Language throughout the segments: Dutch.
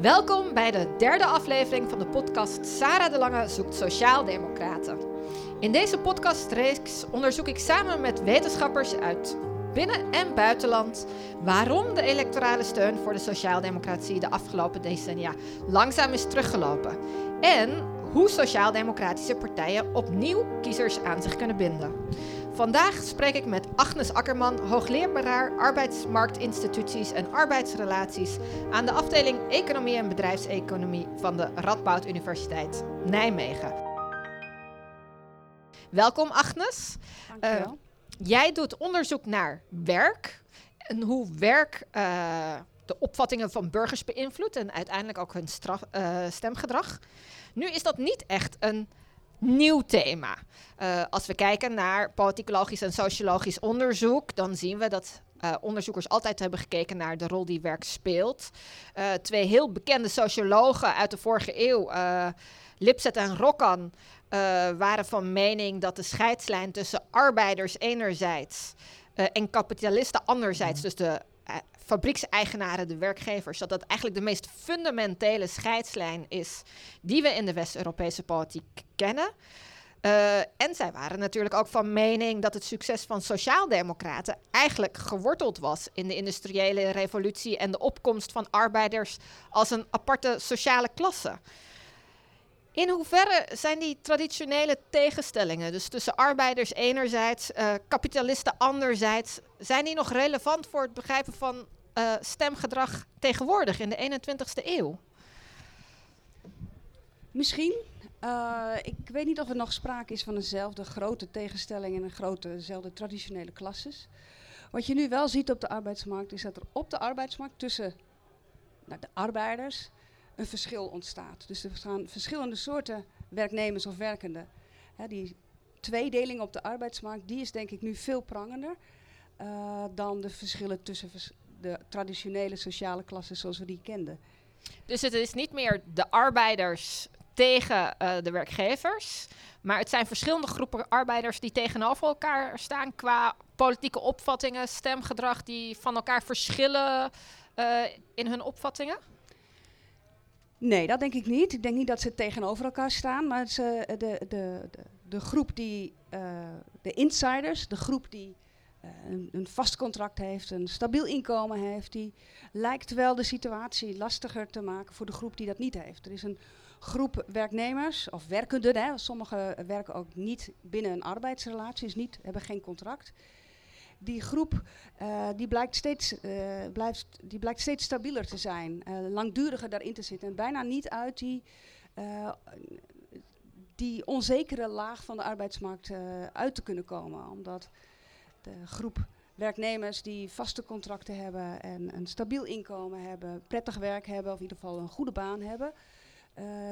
Welkom bij de derde aflevering van de podcast Sarah de Lange zoekt Sociaaldemocraten. In deze podcastreeks onderzoek ik samen met wetenschappers uit binnen- en buitenland waarom de electorale steun voor de sociaaldemocratie de afgelopen decennia langzaam is teruggelopen en hoe sociaaldemocratische partijen opnieuw kiezers aan zich kunnen binden. Vandaag spreek ik met Agnes Akkerman, hoogleraar arbeidsmarktinstituties en arbeidsrelaties aan de afdeling Economie en Bedrijfseconomie van de Radboud Universiteit Nijmegen. Welkom Agnes. Uh, jij doet onderzoek naar werk en hoe werk uh, de opvattingen van burgers beïnvloedt en uiteindelijk ook hun straf, uh, stemgedrag. Nu is dat niet echt een nieuw thema. Uh, als we kijken naar politicologisch en sociologisch onderzoek, dan zien we dat uh, onderzoekers altijd hebben gekeken naar de rol die werk speelt. Uh, twee heel bekende sociologen uit de vorige eeuw, Lipset en Rokkan, waren van mening dat de scheidslijn tussen arbeiders enerzijds en kapitalisten anderzijds, dus de fabriekseigenaren, de werkgevers, dat dat eigenlijk de meest fundamentele scheidslijn is die we in de West-Europese politiek kennen. Uh, en zij waren natuurlijk ook van mening dat het succes van sociaaldemocraten eigenlijk geworteld was in de industriële revolutie en de opkomst van arbeiders als een aparte sociale klasse. In hoeverre zijn die traditionele tegenstellingen, dus tussen arbeiders enerzijds, uh, kapitalisten anderzijds, zijn die nog relevant voor het begrijpen van uh, stemgedrag tegenwoordig in de 21ste eeuw? Misschien. Uh, ik weet niet of er nog sprake is van eenzelfde grote tegenstelling en een grote, dezelfde traditionele klasses. Wat je nu wel ziet op de arbeidsmarkt is dat er op de arbeidsmarkt tussen nou, de arbeiders een verschil ontstaat. Dus er gaan verschillende soorten werknemers of werkenden. Hè, die tweedeling op de arbeidsmarkt, die is denk ik nu veel prangender uh, dan de verschillen tussen de traditionele sociale klassen zoals we die kenden. Dus het is niet meer de arbeiders tegen uh, de werkgevers, maar het zijn verschillende groepen arbeiders die tegenover elkaar staan qua politieke opvattingen, stemgedrag, die van elkaar verschillen uh, in hun opvattingen? Nee, dat denk ik niet. Ik denk niet dat ze tegenover elkaar staan, maar ze, de, de, de, de groep die, uh, de insiders, de groep die uh, een, vast contract heeft, een stabiel inkomen heeft, die lijkt wel de situatie lastiger te maken voor de groep die dat niet heeft. Er is een groep werknemers of werkenden, sommigen werken ook niet binnen een arbeidsrelatie, dus niet, hebben geen contract. Die groep uh, die blijkt, steeds, uh, blijft, die blijkt steeds stabieler te zijn, uh, langduriger daarin te zitten en bijna niet uit die, die onzekere laag van de arbeidsmarkt uit te kunnen komen. Omdat de groep werknemers die vaste contracten hebben en een stabiel inkomen hebben, prettig werk hebben of in ieder geval een goede baan hebben,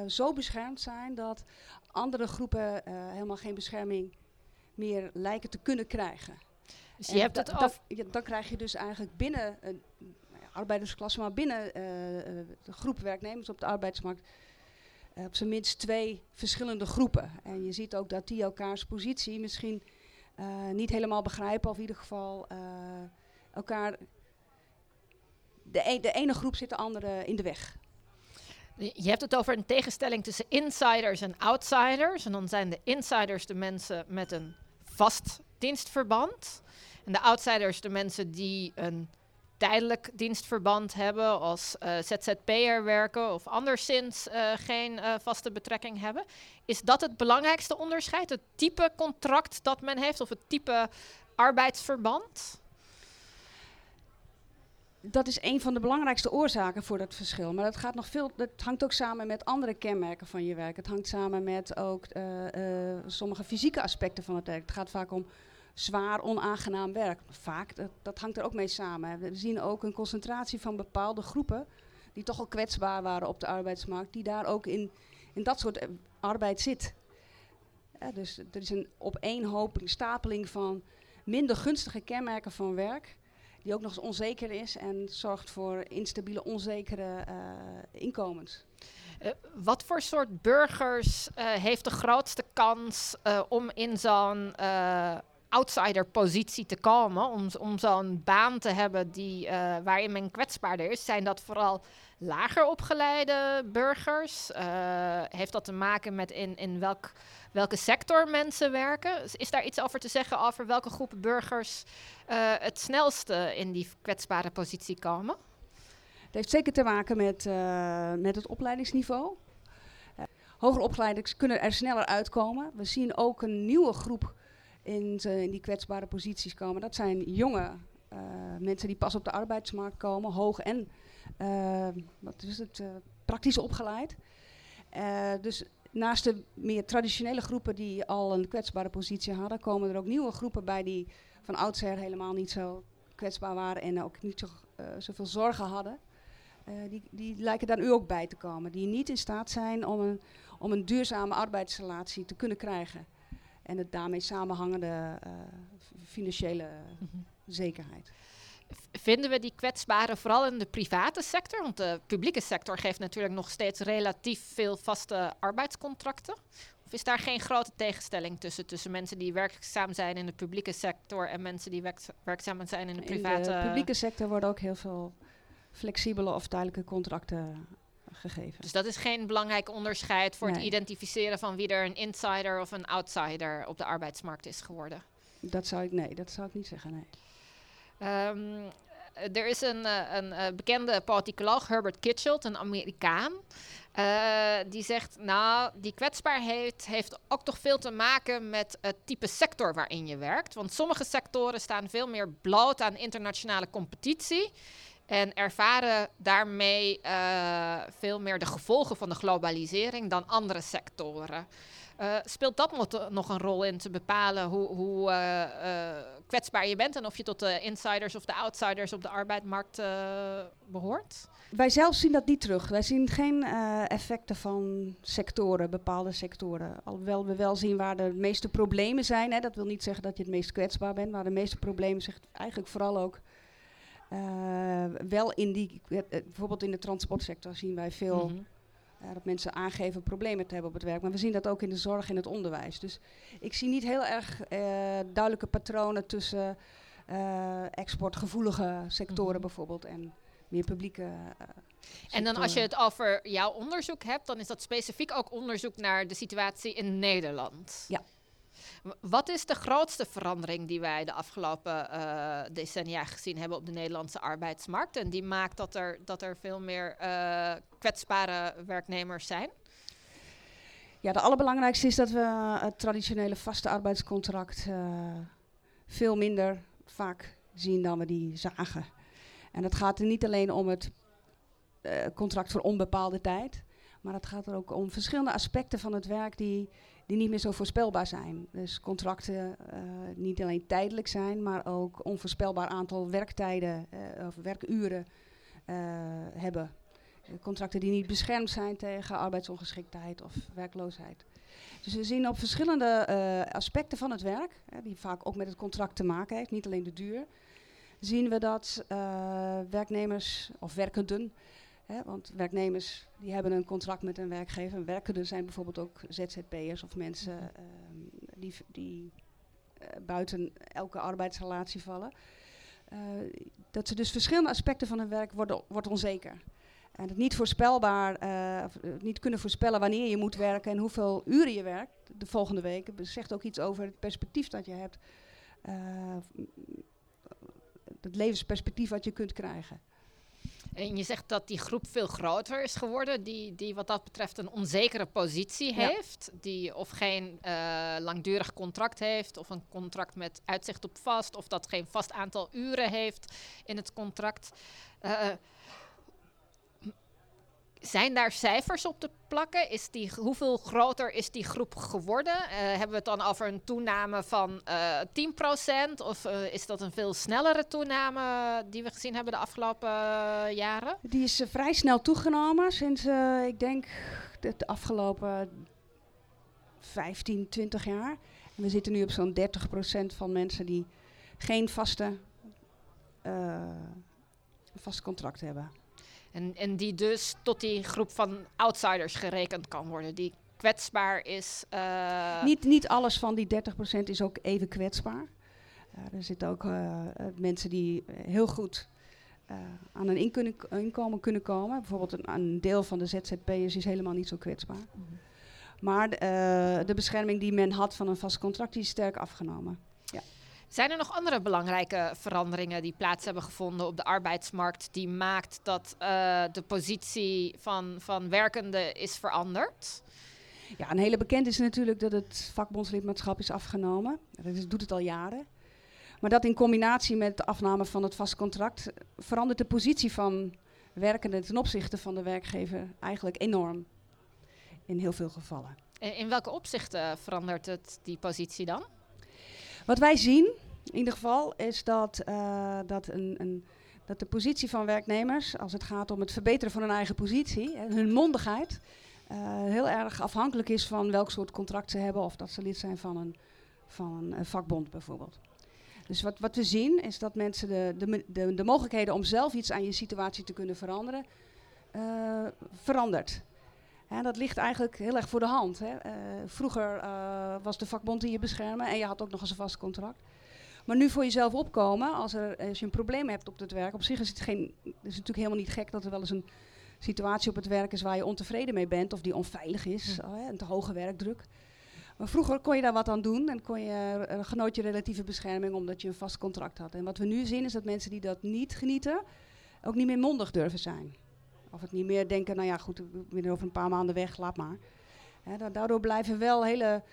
zo beschermd zijn dat andere groepen helemaal geen bescherming meer lijken te kunnen krijgen. Dus je hebt het af. Ja, dan krijg je dus eigenlijk binnen een nou ja, arbeidersklasse, maar binnen uh, de groep werknemers op de arbeidsmarkt. op zijn minst twee verschillende groepen. En je ziet ook dat die elkaars positie misschien niet helemaal begrijpen, of in ieder geval elkaar. De, e de ene groep zit de andere in de weg. Je hebt het over een tegenstelling tussen insiders en outsiders. En dan zijn de insiders de mensen met een vast dienstverband. En de outsiders de mensen die een tijdelijk dienstverband hebben, als uh, ZZP'er werken of anderszins uh, geen uh, vaste betrekking hebben. Is dat het belangrijkste onderscheid? Het type contract dat men heeft of het type arbeidsverband? dat is een van de belangrijkste oorzaken voor dat verschil. Maar dat, gaat nog veel, dat hangt ook samen met andere kenmerken van je werk. Het hangt samen met ook sommige fysieke aspecten van het werk. Het gaat vaak om zwaar, onaangenaam werk. Vaak, dat, dat hangt er ook mee samen. We zien ook een concentratie van bepaalde groepen... die toch al kwetsbaar waren op de arbeidsmarkt... die daar ook in, in dat soort arbeid zit. Dus er is een opeenhoping, stapeling van minder gunstige kenmerken van werk die ook nog eens onzeker is en zorgt voor instabiele, onzekere uh, inkomens. Uh, wat voor soort burgers heeft de grootste kans om in zo'n outsider-positie te komen, om, om zo'n baan te hebben die, waarin men kwetsbaarder is? Zijn dat vooral lager opgeleide burgers? Uh, heeft dat te maken met in, in welk, welke sector mensen werken? Is daar iets over te zeggen over welke groepen burgers uh, het snelste in die kwetsbare positie komen? Het heeft zeker te maken met, met het opleidingsniveau. hoger opgeleiden kunnen er sneller uitkomen. We zien ook een nieuwe groep in, in die kwetsbare posities komen. Dat zijn jonge mensen die pas op de arbeidsmarkt komen, hoog en uh, wat is het, uh, praktisch opgeleid. Dus naast de meer traditionele groepen die al een kwetsbare positie hadden, komen er ook nieuwe groepen bij die van oudsher helemaal niet zo kwetsbaar waren en ook niet zo, zoveel zorgen hadden. die, die lijken daar nu ook bij te komen, die niet in staat zijn om een, om een duurzame arbeidsrelatie te kunnen krijgen. En het daarmee samenhangende financiële mm -hmm. zekerheid vinden we die kwetsbaren vooral in de private sector? Want de publieke sector geeft natuurlijk nog steeds relatief veel vaste arbeidscontracten. Of is daar geen grote tegenstelling tussen, tussen mensen die werkzaam zijn in de publieke sector en mensen die werkzaam zijn in de private? In de publieke sector worden ook heel veel flexibele of tijdelijke contracten gegeven. Dus dat is geen belangrijk onderscheid voor het identificeren van wie er een insider of een outsider op de arbeidsmarkt is geworden? Dat zou ik, nee, dat zou ik niet zeggen, nee. Um, er is een, eh, een, een, bekende politicoloog, Herbert Kitchelt, een Amerikaan. Uh, die zegt, nou, die kwetsbaarheid heeft ook toch veel te maken met het type sector waarin je werkt. Want sommige sectoren staan veel meer bloot aan internationale competitie. En ervaren daarmee uh, veel meer de gevolgen van de globalisering dan andere sectoren. Uh, speelt dat nog een rol in te bepalen hoe, hoe uh, kwetsbaar je bent en of je tot de insiders of de outsiders op de arbeidsmarkt behoort? Wij zelf zien dat niet terug. Wij zien geen effecten van sectoren, bepaalde sectoren. Alhoewel we wel zien waar de meeste problemen zijn. Hè. Dat wil niet zeggen dat je het meest kwetsbaar bent, maar de meeste problemen zegt eigenlijk vooral ook wel in die, bijvoorbeeld in de transportsector zien wij veel. Mm -hmm uh, dat mensen aangeven problemen te hebben op het werk. Maar we zien dat ook in de zorg en het onderwijs. Dus ik zie niet heel erg uh, duidelijke patronen tussen exportgevoelige sectoren mm. bijvoorbeeld en meer publieke. en dan als je het over jouw onderzoek hebt, dan is dat specifiek ook onderzoek naar de situatie in Nederland. Ja. Wat is de grootste verandering die wij de afgelopen uh, decennia gezien hebben op de Nederlandse arbeidsmarkt? En die maakt dat er, dat er veel meer uh, kwetsbare werknemers zijn? Ja, de allerbelangrijkste is dat we het traditionele vaste arbeidscontract veel minder vaak zien dan we die zagen. En het gaat er niet alleen om het contract voor onbepaalde tijd, maar het gaat er ook om verschillende aspecten van het werk die die niet meer zo voorspelbaar zijn. Dus contracten uh, niet alleen tijdelijk zijn, maar ook onvoorspelbaar aantal werktijden uh, of werkuren uh, hebben. Contracten die niet beschermd zijn tegen arbeidsongeschiktheid of werkloosheid. Dus we zien op verschillende aspecten van het werk, die vaak ook met het contract te maken heeft, niet alleen de duur, zien we dat werknemers of werkenden Hè, want werknemers die hebben een contract met een werkgever. Werkenden zijn bijvoorbeeld ook ZZP'ers of mensen uh, die, die uh, buiten elke arbeidsrelatie vallen. Uh, dat ze dus verschillende aspecten van hun werk worden, wordt onzeker. En het niet voorspelbaar, niet kunnen voorspellen wanneer je moet werken en hoeveel uren je werkt de volgende week, zegt ook iets over het perspectief dat je hebt. het levensperspectief wat je kunt krijgen. En je zegt dat die groep veel groter is geworden, die, die wat dat betreft een onzekere positie heeft, die of geen uh, langdurig contract heeft, of een contract met uitzicht op vast, of dat geen vast aantal uren heeft in het contract. Uh, zijn daar cijfers op te plakken? Is die, hoeveel groter is die groep geworden? Uh, hebben we het dan over een toename van uh, eh, 10%? Of uh, is dat een veel snellere toename die we gezien hebben de afgelopen jaren? Die is vrij snel toegenomen sinds, ik denk, de, afgelopen 15, 20 jaar. We zitten nu op zo'n 30% van mensen die geen vaste, vast contract hebben. En, en die dus tot die groep van outsiders gerekend kan worden, die kwetsbaar is. Uh niet, niet alles van die 30% is ook even kwetsbaar. Uh, er zitten ook uh, mensen die heel goed aan een inkomen, inkomen kunnen komen. Bijvoorbeeld een, een, deel van de ZZP'ers is helemaal niet zo kwetsbaar. Mhm. Maar de bescherming die men had van een vast contract, die is sterk afgenomen. Zijn er nog andere belangrijke veranderingen die plaats hebben gevonden op de arbeidsmarkt, die maakt dat de positie van, van werkenden is veranderd? Ja, een hele bekend is natuurlijk dat het vakbondslidmaatschap is afgenomen. Dat doet het al jaren. Maar dat in combinatie met de afname van het vast contract verandert de positie van werkenden ten opzichte van de werkgever eigenlijk enorm. In heel veel gevallen. En in welke opzichten verandert het die positie dan? Wat wij zien, in ieder geval, is dat, uh, dat, een, een, dat de positie van werknemers, als het gaat om het verbeteren van hun eigen positie, hun mondigheid, uh, heel erg afhankelijk is van welk soort contract ze hebben of dat ze lid zijn van een, van een vakbond bijvoorbeeld. Dus wat, wat we zien is dat mensen de, de, de, de mogelijkheden om zelf iets aan je situatie te kunnen veranderen, uh, verandert. Dat ligt eigenlijk heel erg voor de hand. Hè. Uh, vroeger uh, was de vakbond die je beschermen en je had ook nog eens een vast contract. Maar nu voor jezelf opkomen, als, er, als je een probleem hebt op het werk, op zich is het, geen, is het natuurlijk helemaal niet gek dat er wel eens een situatie op het werk is waar je ontevreden mee bent of die onveilig is, een te hoge werkdruk. Maar vroeger kon je daar wat aan doen en kon je, uh, genoot je relatieve bescherming omdat je een vast contract had. En wat we nu zien is dat mensen die dat niet genieten, ook niet meer mondig durven zijn. Of het niet meer denken, nou ja goed, ik ben over een paar maanden weg, laat maar. Daardoor blijven wel hele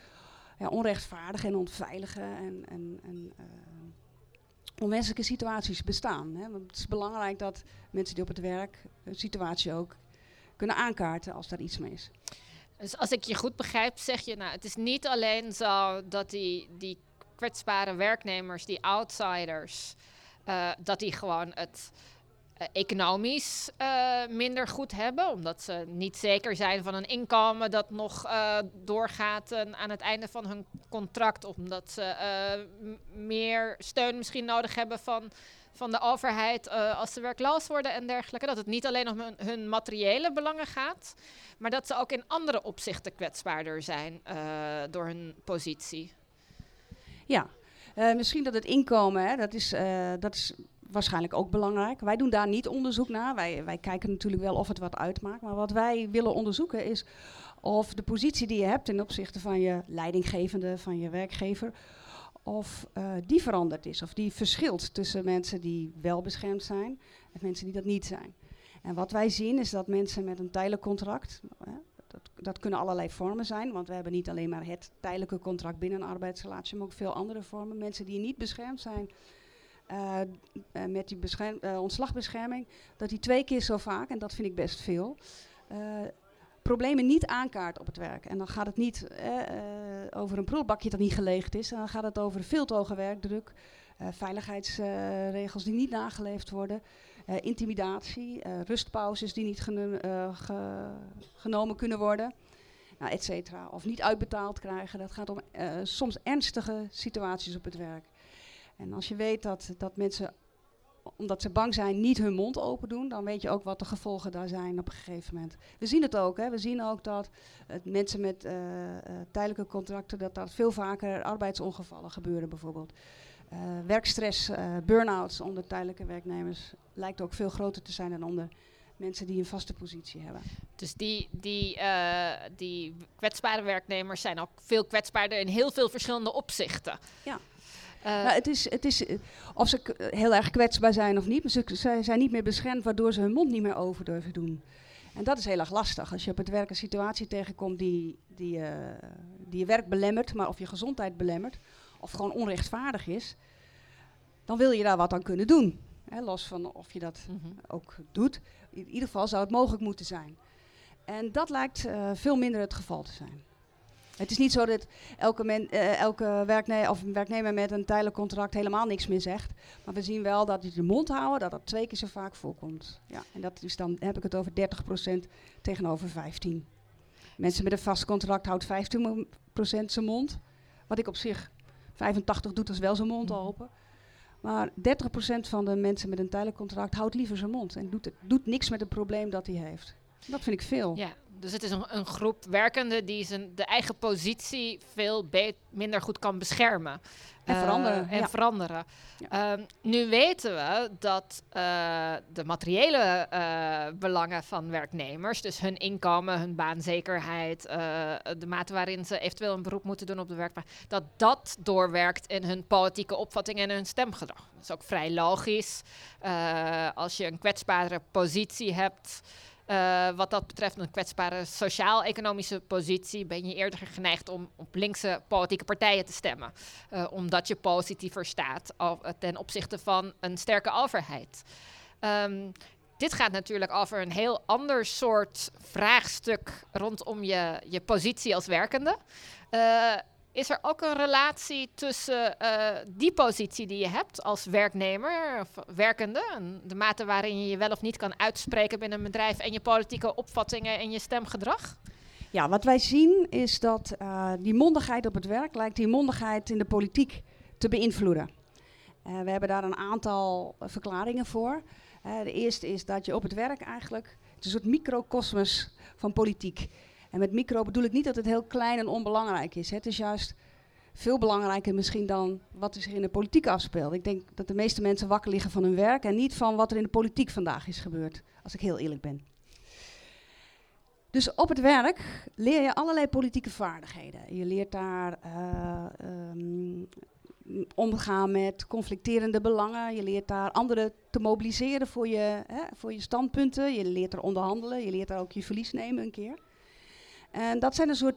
ja, onrechtvaardige en onveilige en, en, en uh, onwenselijke situaties bestaan. Want het is belangrijk dat mensen die op het werk een situatie ook kunnen aankaarten als daar iets mee is. Dus als ik je goed begrijp, zeg je, nou, het is niet alleen zo dat die, die kwetsbare werknemers, die outsiders, uh, dat die gewoon het economisch uh, minder goed hebben, omdat ze niet zeker zijn van een inkomen dat nog doorgaat aan het einde van hun contract, omdat ze meer steun misschien nodig hebben van van de overheid als ze werkloos worden en dergelijke. Dat het niet alleen om hun, materiële belangen gaat, maar dat ze ook in andere opzichten kwetsbaarder zijn door hun positie. Ja, misschien dat het inkomen, hè, dat, is, dat is waarschijnlijk ook belangrijk. Wij doen daar niet onderzoek naar. Wij, wij kijken natuurlijk wel of het wat uitmaakt. Maar wat wij willen onderzoeken is of de positie die je hebt ten opzichte van je leidinggevende, van je werkgever, of uh, die veranderd is. Of die verschilt tussen mensen die wel beschermd zijn en mensen die dat niet zijn. En wat wij zien is dat mensen met een tijdelijk contract, uh, dat, dat, kunnen allerlei vormen zijn, want we hebben niet alleen maar het tijdelijke contract binnen een arbeidsrelatie, maar ook veel andere vormen. Mensen die niet beschermd zijn uh, met die ontslagbescherming, dat die twee keer zo vaak, en dat vind ik best veel, problemen niet aankaart op het werk. En dan gaat het niet eh, over een prullenbakje dat niet geleegd is. Dan gaat het over veel te hoge werkdruk, veiligheidsregels die niet nageleefd worden, intimidatie, rustpauzes die niet ge genomen kunnen worden, nou, et cetera. Of niet uitbetaald krijgen. Dat gaat om soms ernstige situaties op het werk. En als je weet dat, dat mensen omdat ze bang zijn, niet hun mond open doen, dan weet je ook wat de gevolgen daar zijn op een gegeven moment. We zien het ook, hè. we zien ook dat mensen met uh, uh, tijdelijke contracten, dat daar veel vaker arbeidsongevallen gebeuren bijvoorbeeld. Uh, werkstress, burn-outs onder tijdelijke werknemers lijkt ook veel groter te zijn dan onder mensen die een vaste positie hebben. Dus die, die, die kwetsbare werknemers zijn ook veel kwetsbaarder in heel veel verschillende opzichten. Ja. Uh, nou, het is, het is, eh, of ze heel erg kwetsbaar zijn of niet, maar ze, zijn niet meer beschermd, waardoor ze hun mond niet meer over durven doen. En dat is heel erg lastig. Als je op het werk een situatie tegenkomt die, die, uh, die je werk belemmert, maar of je gezondheid belemmert, of gewoon onrechtvaardig is, dan wil je daar wat aan kunnen doen. Hè, los van of je dat mm -hmm. ook doet. In ieder geval zou het mogelijk moeten zijn. En dat lijkt uh, veel minder het geval te zijn. Het is niet zo dat elke, men, uh, elke werknemer, of werknemer met een tijdelijk contract helemaal niks meer zegt. Maar we zien wel dat die de mond houden, dat dat twee keer zo vaak voorkomt. Ja, en dat is dan heb ik het over 30% tegenover 15. Mensen met een vast contract houdt 15% zijn mond. Wat ik op zich 85 doet, is wel zijn mond open. Maar 30% van de mensen met een tijdelijk contract houdt liever zijn mond. En doet, het, doet niks met het probleem dat hij heeft. Dat vind ik veel. Ja, dus het is een, een groep werkenden die zijn, de eigen positie veel minder goed kan beschermen. En veranderen. Uh, en veranderen. Ehm, nu weten we dat uh, de materiële uh, belangen van werknemers, dus hun inkomen, hun baanzekerheid, de mate waarin ze eventueel een beroep moeten doen op de werkplaats, dat dat doorwerkt in hun politieke opvatting en hun stemgedrag. Dat is ook vrij logisch. als je een kwetsbare positie hebt. Uh, wat dat betreft een kwetsbare sociaal-economische positie ben je eerder geneigd om op linkse politieke partijen te stemmen. Uh, omdat je positiever staat ten opzichte van een sterke overheid. Um, dit gaat natuurlijk over een heel ander soort vraagstuk rondom je, je positie als werkende. Is er ook een relatie tussen uh, die positie die je hebt als werknemer of werkende, en de mate waarin je je wel of niet kan uitspreken binnen een bedrijf en je politieke opvattingen en je stemgedrag? Ja, wat wij zien is dat uh, die mondigheid op het werk lijkt die mondigheid in de politiek te beïnvloeden. Uh, we hebben daar een aantal verklaringen voor. de eerste is dat je op het werk eigenlijk, het is een soort microcosmos van politiek. En met micro bedoel ik niet dat het heel klein en onbelangrijk is. Het is juist veel belangrijker misschien dan wat er zich in de politiek afspeelt. Ik denk dat de meeste mensen wakker liggen van hun werk en niet van wat er in de politiek vandaag is gebeurd, als ik heel eerlijk ben. Dus op het werk leer je allerlei politieke vaardigheden. Je leert daar uh, um, omgaan met conflicterende belangen. Je leert daar anderen te mobiliseren voor je, hè, voor je standpunten. Je leert er onderhandelen. Je leert daar ook je verlies nemen een keer. En dat zijn een soort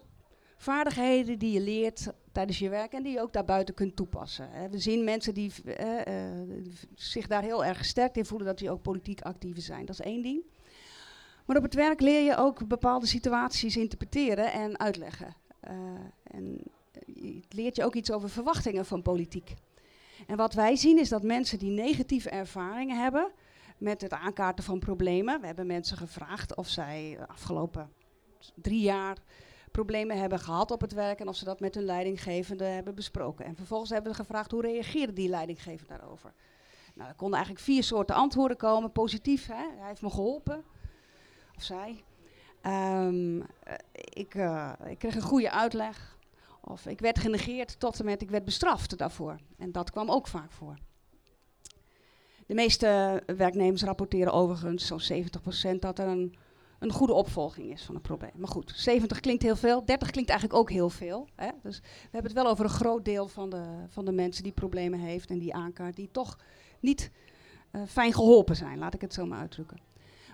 vaardigheden die je leert tijdens je werk en die je ook daarbuiten kunt toepassen. We zien mensen die uh, uh, zich daar heel erg sterk in voelen dat die ook politiek actief zijn. Dat is één ding. Maar op het werk leer je ook bepaalde situaties interpreteren en uitleggen. Uh, en het leert je ook iets over verwachtingen van politiek. En wat wij zien is dat mensen die negatieve ervaringen hebben met het aankaarten van problemen. We hebben mensen gevraagd of zij afgelopen drie jaar problemen hebben gehad op het werk en of ze dat met hun leidinggevende hebben besproken. En vervolgens hebben we gevraagd hoe reageerde die leidinggevende daarover. Nou, er konden eigenlijk vier soorten antwoorden komen. Positief, hè? hij heeft me geholpen. Of zij. Um, ik, uh, ik kreeg een goede uitleg. Of ik werd genegeerd tot en met ik werd bestraft daarvoor. En dat kwam ook vaak voor. De meeste werknemers rapporteren overigens, zo'n 70%, dat er een een goede opvolging is van een probleem. Maar goed, 70 klinkt heel veel, 30 klinkt eigenlijk ook heel veel. Hè? Dus we hebben het wel over een groot deel van de, van de mensen die problemen heeft en die aankaart, die toch niet uh, fijn geholpen zijn, laat ik het zo maar uitdrukken.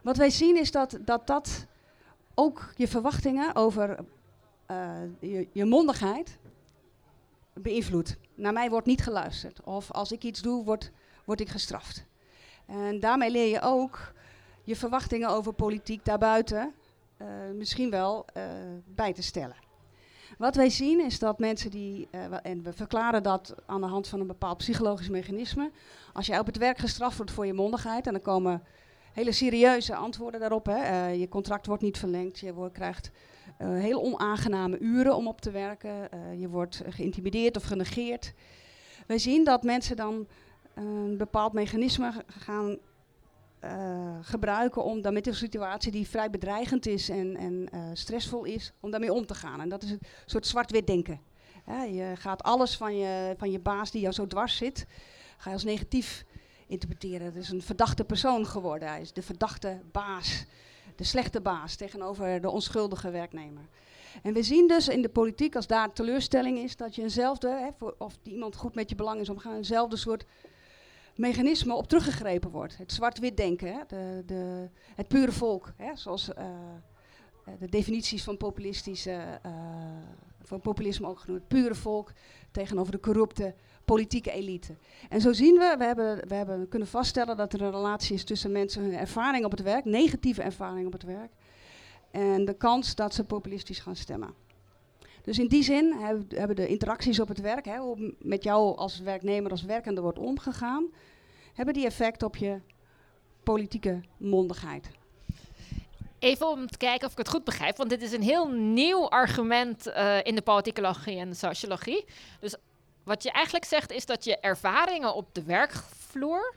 Wat wij zien is dat dat, dat ook je verwachtingen over uh, je, je mondigheid beïnvloedt. Naar mij wordt niet geluisterd. Of als ik iets doe, word, word ik gestraft. En daarmee leer je ook je verwachtingen over politiek daarbuiten uh, misschien wel uh, bij te stellen. Wat wij zien is dat mensen die, uh, en we verklaren dat aan de hand van een bepaald psychologisch mechanisme, als jij op het werk gestraft wordt voor je mondigheid, en dan komen hele serieuze antwoorden daarop, hè, je contract wordt niet verlengd, je wordt, krijgt heel onaangename uren om op te werken, je wordt geïntimideerd of genegeerd. Wij zien dat mensen dan een bepaald mechanisme gaan uh, gebruiken om dan met een situatie die vrij bedreigend is en, en uh, stressvol is, om daarmee om te gaan. En dat is een soort zwart-wit denken. Ja, je gaat alles van je, van je baas die jou zo dwars zit, ga je als negatief interpreteren. Het is een verdachte persoon geworden. Hij is de verdachte baas, de slechte baas tegenover de onschuldige werknemer. En we zien dus in de politiek, als daar teleurstelling is, dat je eenzelfde, hè, of die iemand goed met je belang is omgaan, eenzelfde soort mechanisme op teruggegrepen wordt. Het zwart-wit denken, hè? De, de, het pure volk, hè? zoals uh, de definities van, populistische, uh, van populisme ook genoemd. Het pure volk tegenover de corrupte politieke elite. En zo zien we, we hebben, we hebben kunnen vaststellen dat er een relatie is tussen mensen hun ervaring op het werk, negatieve ervaring op het werk, en de kans dat ze populistisch gaan stemmen. Dus in die zin hebben de interacties op het werk, hè, hoe met jou als werknemer, als werkende wordt omgegaan, hebben die effect op je politieke mondigheid. Even om te kijken of ik het goed begrijp, want dit is een heel nieuw argument uh, in de politicologie en de sociologie. Dus wat je eigenlijk zegt is dat je ervaringen op de werkvloer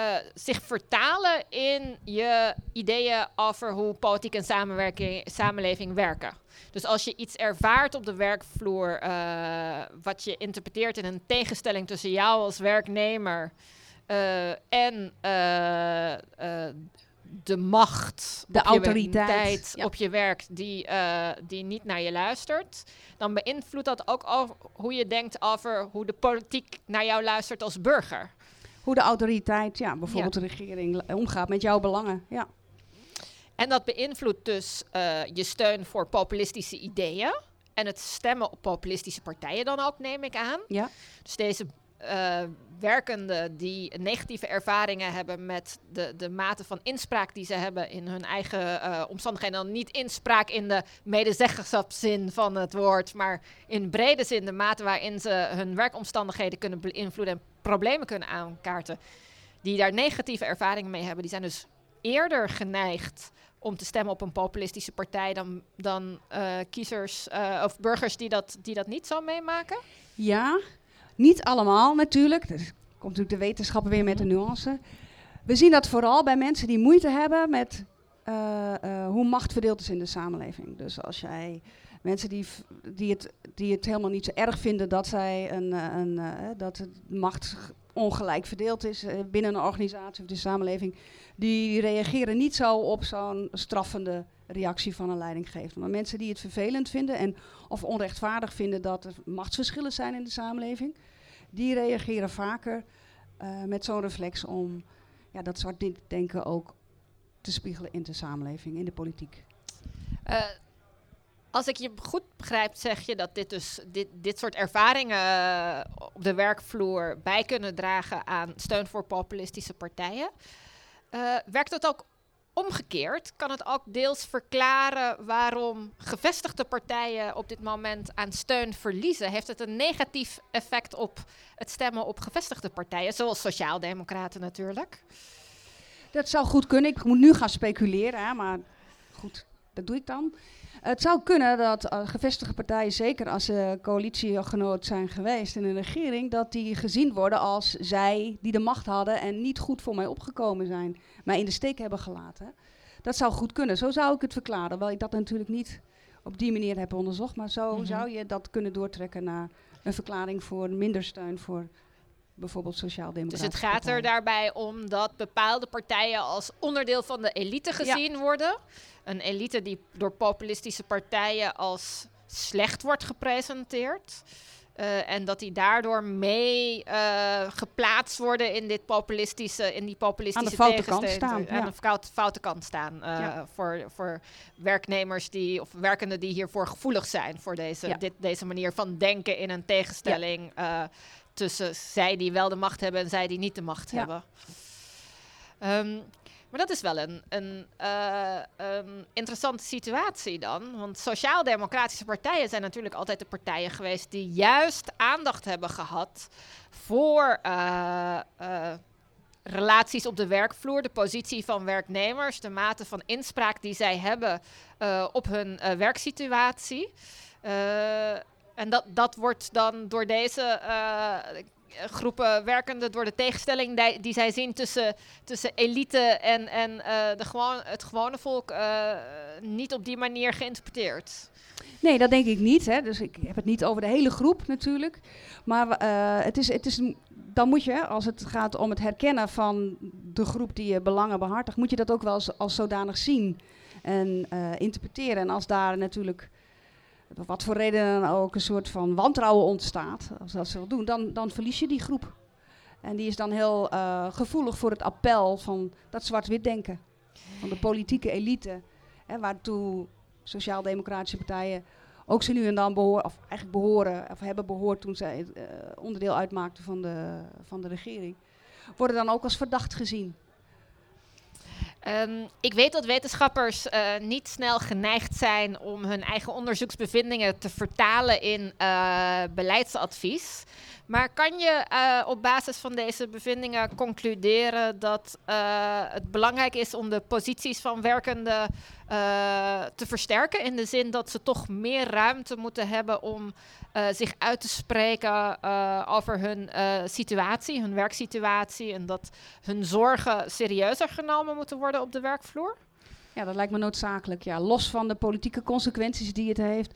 eh, zich vertalen in je ideeën over hoe politiek en samenwerking, samenleving werken. Dus als je iets ervaart op de werkvloer, eh, wat je interpreteert in een tegenstelling tussen jou als werknemer eh, en de macht, De op je autoriteit, ja. op je werk die, die niet naar je luistert, dan beïnvloedt dat ook hoe je denkt over hoe de politiek naar jou luistert als burger. Hoe de autoriteit, ja, bijvoorbeeld de regering, eh, omgaat met jouw belangen. Ja. En dat beïnvloedt dus eh, je steun voor populistische ideeën. En het stemmen op populistische partijen dan ook, neem ik aan. Ja. Dus deze eh, werkenden die negatieve ervaringen hebben met de, de mate van inspraak die ze hebben in hun eigen eh, omstandigheden. Dan niet inspraak in de medezeggenschapszin van het woord, maar in brede zin de mate waarin ze hun werkomstandigheden kunnen beïnvloeden en problemen kunnen aankaarten. Die daar negatieve ervaringen mee hebben, die zijn dus eerder geneigd om te stemmen op een populistische partij dan, dan eh, kiezers of burgers die dat, die dat niet zo meemaken? Ja, niet allemaal natuurlijk. Dus komt natuurlijk de wetenschappen weer met de nuance. We zien dat vooral bij mensen die moeite hebben met eh, eh, hoe macht verdeeld is in de samenleving. Dus als jij mensen die, die, het, die het helemaal niet zo erg vinden dat zij een, eh, een, dat het macht ongelijk verdeeld is binnen een organisatie of de samenleving, die reageren niet zo op zo'n straffende reactie van een leidinggever. Maar mensen die het vervelend vinden en of onrechtvaardig vinden dat er machtsverschillen zijn in de samenleving, die reageren vaker eh, met zo'n reflex om ja, dat soort denken ook te spiegelen in de samenleving, in de politiek. Eh, als ik je goed begrijp, zeg je dat dit, dus, dit, dit soort ervaringen eh, op de werkvloer bij kunnen dragen aan steun voor populistische partijen. Werkt het ook omgekeerd? Kan het ook deels verklaren waarom gevestigde partijen op dit moment aan steun verliezen? Heeft het een negatief effect op het stemmen op gevestigde partijen, zoals Sociaaldemocraten natuurlijk? Dat zou goed kunnen. Ik moet nu gaan speculeren, hè, maar goed, dat doe ik dan. Het zou kunnen dat eh, gevestigde partijen, zeker als ze coalitiegenoot zijn geweest in een regering, dat die gezien worden als zij die de macht hadden en niet goed voor mij opgekomen zijn, mij in de steek hebben gelaten. Dat zou goed kunnen. Zo zou ik het verklaren. Wel ik dat natuurlijk niet op die manier heb onderzocht, maar zo Mhm. zou je dat kunnen doortrekken naar een verklaring voor minder steun voor bijvoorbeeld Dus sociaal-democratische het gaat er daarbij om dat bepaalde partijen als onderdeel van de elite gezien worden. Een elite die door populistische partijen als slecht wordt gepresenteerd. Eh, en dat die daardoor mee eh, geplaatst worden in, dit populistische, in die populistische foute kant tegenstelling. staan, Aan ja. de foute, kant staan. eh, Ja. voor, voor werknemers die, of werkenden die hiervoor gevoelig zijn. Voor deze, Ja. dit, deze manier van denken in een tegenstelling. Tussen zij die wel de macht hebben en zij die niet de macht Ja. hebben. Ehm, maar dat is wel een, een, eh, een interessante situatie dan. Want sociaal-democratische partijen zijn natuurlijk altijd de partijen geweest die juist aandacht hebben gehad voor eh, eh, relaties op de werkvloer, de positie van werknemers, de mate van inspraak die zij hebben op hun werksituatie. En dat, dat wordt dan door deze eh, groepen werkenden, door de tegenstelling die, die zij zien tussen, tussen elite en, en eh, de gewoon, het gewone volk, eh, niet op die manier geïnterpreteerd. Nee, dat denk ik niet. Hè. Dus ik heb het niet over de hele groep natuurlijk. Maar het is, het is, dan moet je, als het gaat om het herkennen van de groep die je belangen behartigt, moet je dat ook wel als, als zodanig zien en interpreteren. En als daar natuurlijk, wat voor reden dan ook, een soort van wantrouwen ontstaat, als dat ze wil doen, dan, dan verlies je die groep. En die is dan heel eh, gevoelig voor het appel van dat zwart-wit denken. Van de politieke elite. Hè, waartoe sociaal-democratische partijen ook ze nu en dan behoren, of eigenlijk behoren, of hebben behoord toen zij eh, onderdeel uitmaakten van de, van de regering, worden dan ook als verdacht gezien. Ehm, ik weet dat wetenschappers eh, niet snel geneigd zijn om hun eigen onderzoeksbevindingen te vertalen in eh, beleidsadvies. Maar kan je eh, op basis van deze bevindingen concluderen dat uh, het belangrijk is om de posities van werkenden uh, te versterken? In de zin dat ze toch meer ruimte moeten hebben om zich uit te spreken over hun situatie, hun werksituatie. En dat hun zorgen serieuzer genomen moeten worden op de werkvloer? Ja, dat lijkt me noodzakelijk. Ja, los van de politieke consequenties die het heeft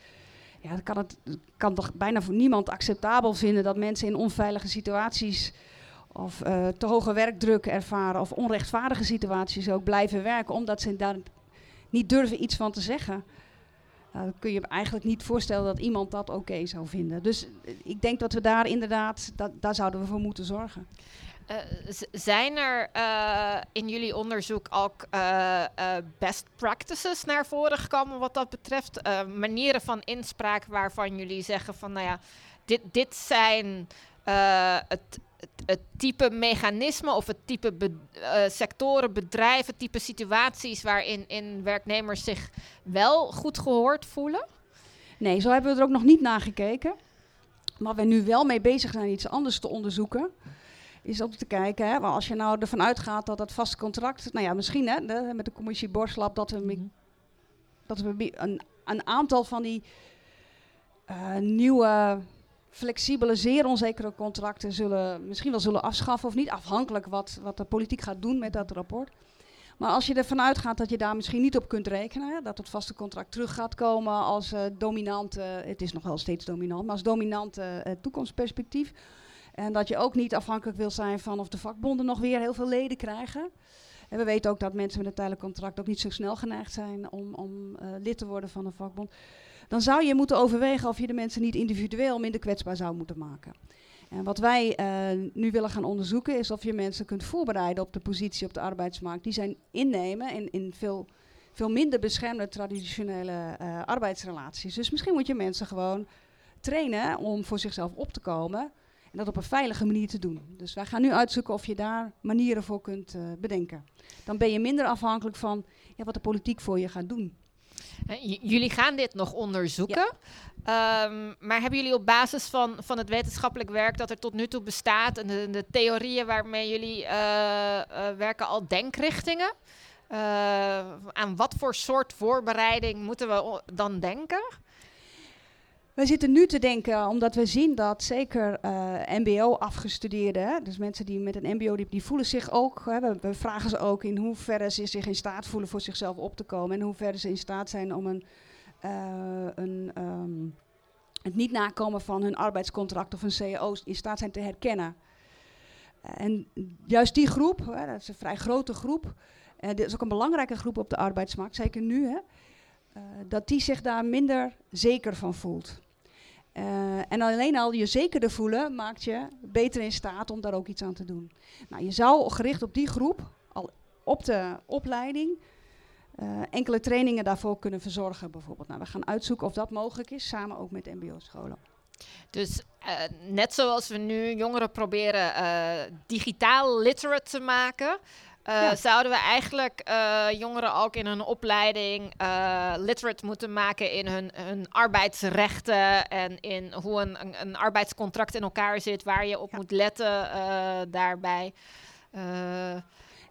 ja, kan het kan toch bijna voor niemand acceptabel vinden dat mensen in onveilige situaties of uh, te hoge werkdruk ervaren of onrechtvaardige situaties ook blijven werken, omdat ze daar niet durven iets van te zeggen. Dan kun je eigenlijk niet voorstellen dat iemand dat oké zou vinden. Dus eh, ik denk dat we daar inderdaad, daar zouden we voor moeten zorgen. Uh, zijn er uh, in jullie onderzoek ook uh, best practices naar voren gekomen wat dat betreft? manieren van inspraak waarvan jullie zeggen van nou ja, dit, dit zijn het, het, het, type mechanismen of het type sectoren, bedrijven, type situaties waarin in werknemers zich wel goed gehoord voelen? Nee, zo hebben we er ook nog niet naar gekeken. Maar we nu wel mee bezig zijn iets anders te onderzoeken is om te kijken, hè, maar als je nou ervan uitgaat dat dat vast contract, nou ja, misschien hè, de, met de commissie Borslab, dat we, mm dat we een, een aantal van die uh, nieuwe, flexibele, zeer onzekere contracten zullen, misschien wel zullen afschaffen of niet, afhankelijk wat, wat de politiek gaat doen met dat rapport. Maar als je ervan uitgaat dat je daar misschien niet op kunt rekenen, hè, dat het vaste contract terug gaat komen als uh, dominante, het is nog wel steeds dominant, maar als dominante uh, toekomstperspectief, en dat je ook niet afhankelijk wil zijn van of de vakbonden nog weer heel veel leden krijgen. En we weten ook dat mensen met een tijdelijk contract ook niet zo snel geneigd zijn om, om uh, lid te worden van een vakbond. Dan zou je moeten overwegen of je de mensen niet individueel minder kwetsbaar zou moeten maken. En wat wij uh, nu willen gaan onderzoeken is of je mensen kunt voorbereiden op de positie op de arbeidsmarkt die zij innemen in, in veel, veel minder beschermde traditionele uh, arbeidsrelaties. Dus misschien moet je mensen gewoon trainen om voor zichzelf op te komen en dat op een veilige manier te doen. Dus wij gaan nu uitzoeken of je daar manieren voor kunt uh, bedenken. Dan ben je minder afhankelijk van ja, wat de politiek voor je gaat doen. Uh, jullie gaan dit nog onderzoeken. Ja. Um, maar hebben jullie op basis van, van het wetenschappelijk werk dat er tot nu toe bestaat en de, de theorieën waarmee jullie uh, werken al denkrichtingen? aan wat voor soort voorbereiding moeten we dan denken? Wij zitten nu te denken, omdat we zien dat zeker uh, MBO-afgestudeerden, dus mensen die met een MBO, die, die voelen zich ook, hè, we, vragen ze ook in hoeverre ze zich in staat voelen voor zichzelf op te komen en in hoeverre ze in staat zijn om een, uh, een um, het niet nakomen van hun arbeidscontract of een CAO in staat zijn te herkennen. En juist die groep, hè, dat is een vrij grote groep, en dit is ook een belangrijke groep op de arbeidsmarkt, zeker nu, hè, uh, dat die zich daar minder zeker van voelt. Uh, en alleen al je zekerder voelen maakt je beter in staat om daar ook iets aan te doen. Nou, je zou gericht op die groep, al op de opleiding, uh, enkele trainingen daarvoor kunnen verzorgen bijvoorbeeld. Nou, we gaan uitzoeken of dat mogelijk is, samen ook met mbo-scholen. Dus uh, net zoals we nu jongeren proberen digitaal literate te maken, uh, ja. Zouden we eigenlijk uh, jongeren ook in hun opleiding uh, literate moeten maken in hun, hun arbeidsrechten en in hoe een, een, een, arbeidscontract in elkaar zit, waar je op ja. moet letten daarbij?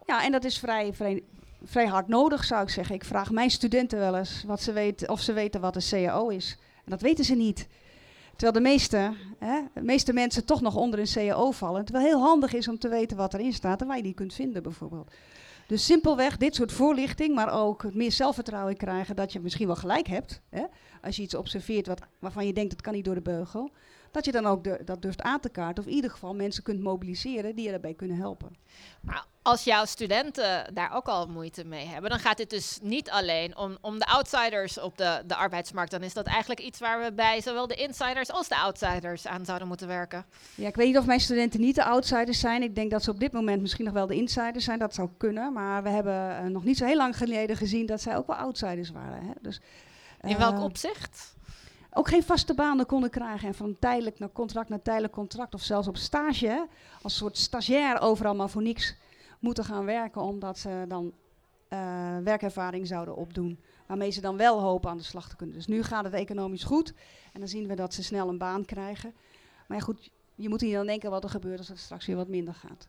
Ja, en dat is vrij, vrij, vrij hard nodig, zou ik zeggen. Ik vraag mijn studenten wel eens wat ze weten, of ze weten wat een CAO is. En dat weten ze niet. Terwijl de meeste, hè, de meeste mensen toch nog onder een CAO vallen. Terwijl heel handig is om te weten wat erin staat en waar je die kunt vinden bijvoorbeeld. Dus simpelweg dit soort voorlichting, maar ook meer zelfvertrouwen krijgen dat je misschien wel gelijk hebt. Hè, als je iets observeert wat, waarvan je denkt dat kan niet door de beugel. Dat je dan ook de, dat durft aan te kaarten of in ieder geval mensen kunt mobiliseren die je daarbij kunnen helpen. Maar als jouw studenten daar ook al moeite mee hebben, dan gaat dit dus niet alleen om, om de outsiders op de, de arbeidsmarkt. Dan is dat eigenlijk iets waar we bij zowel de insiders als de outsiders aan zouden moeten werken. Ja, ik weet niet of mijn studenten niet de outsiders zijn. Ik denk dat ze op dit moment misschien nog wel de insiders zijn. Dat zou kunnen. Maar we hebben uh, nog niet zo heel lang geleden gezien dat zij ook wel outsiders waren. Hè? Dus, uh, In welk opzicht? Ook geen vaste banen konden krijgen. En van tijdelijk naar contract naar tijdelijk contract. Of zelfs op stage, als soort stagiair overal maar voor niks moeten gaan werken. Omdat ze dan uh, werkervaring zouden opdoen. Waarmee ze dan wel hopen aan de slag te kunnen. Dus nu gaat het economisch goed. En dan zien we dat ze snel een baan krijgen. Maar ja, goed, je moet hier dan denken wat er gebeurt als het straks weer wat minder gaat.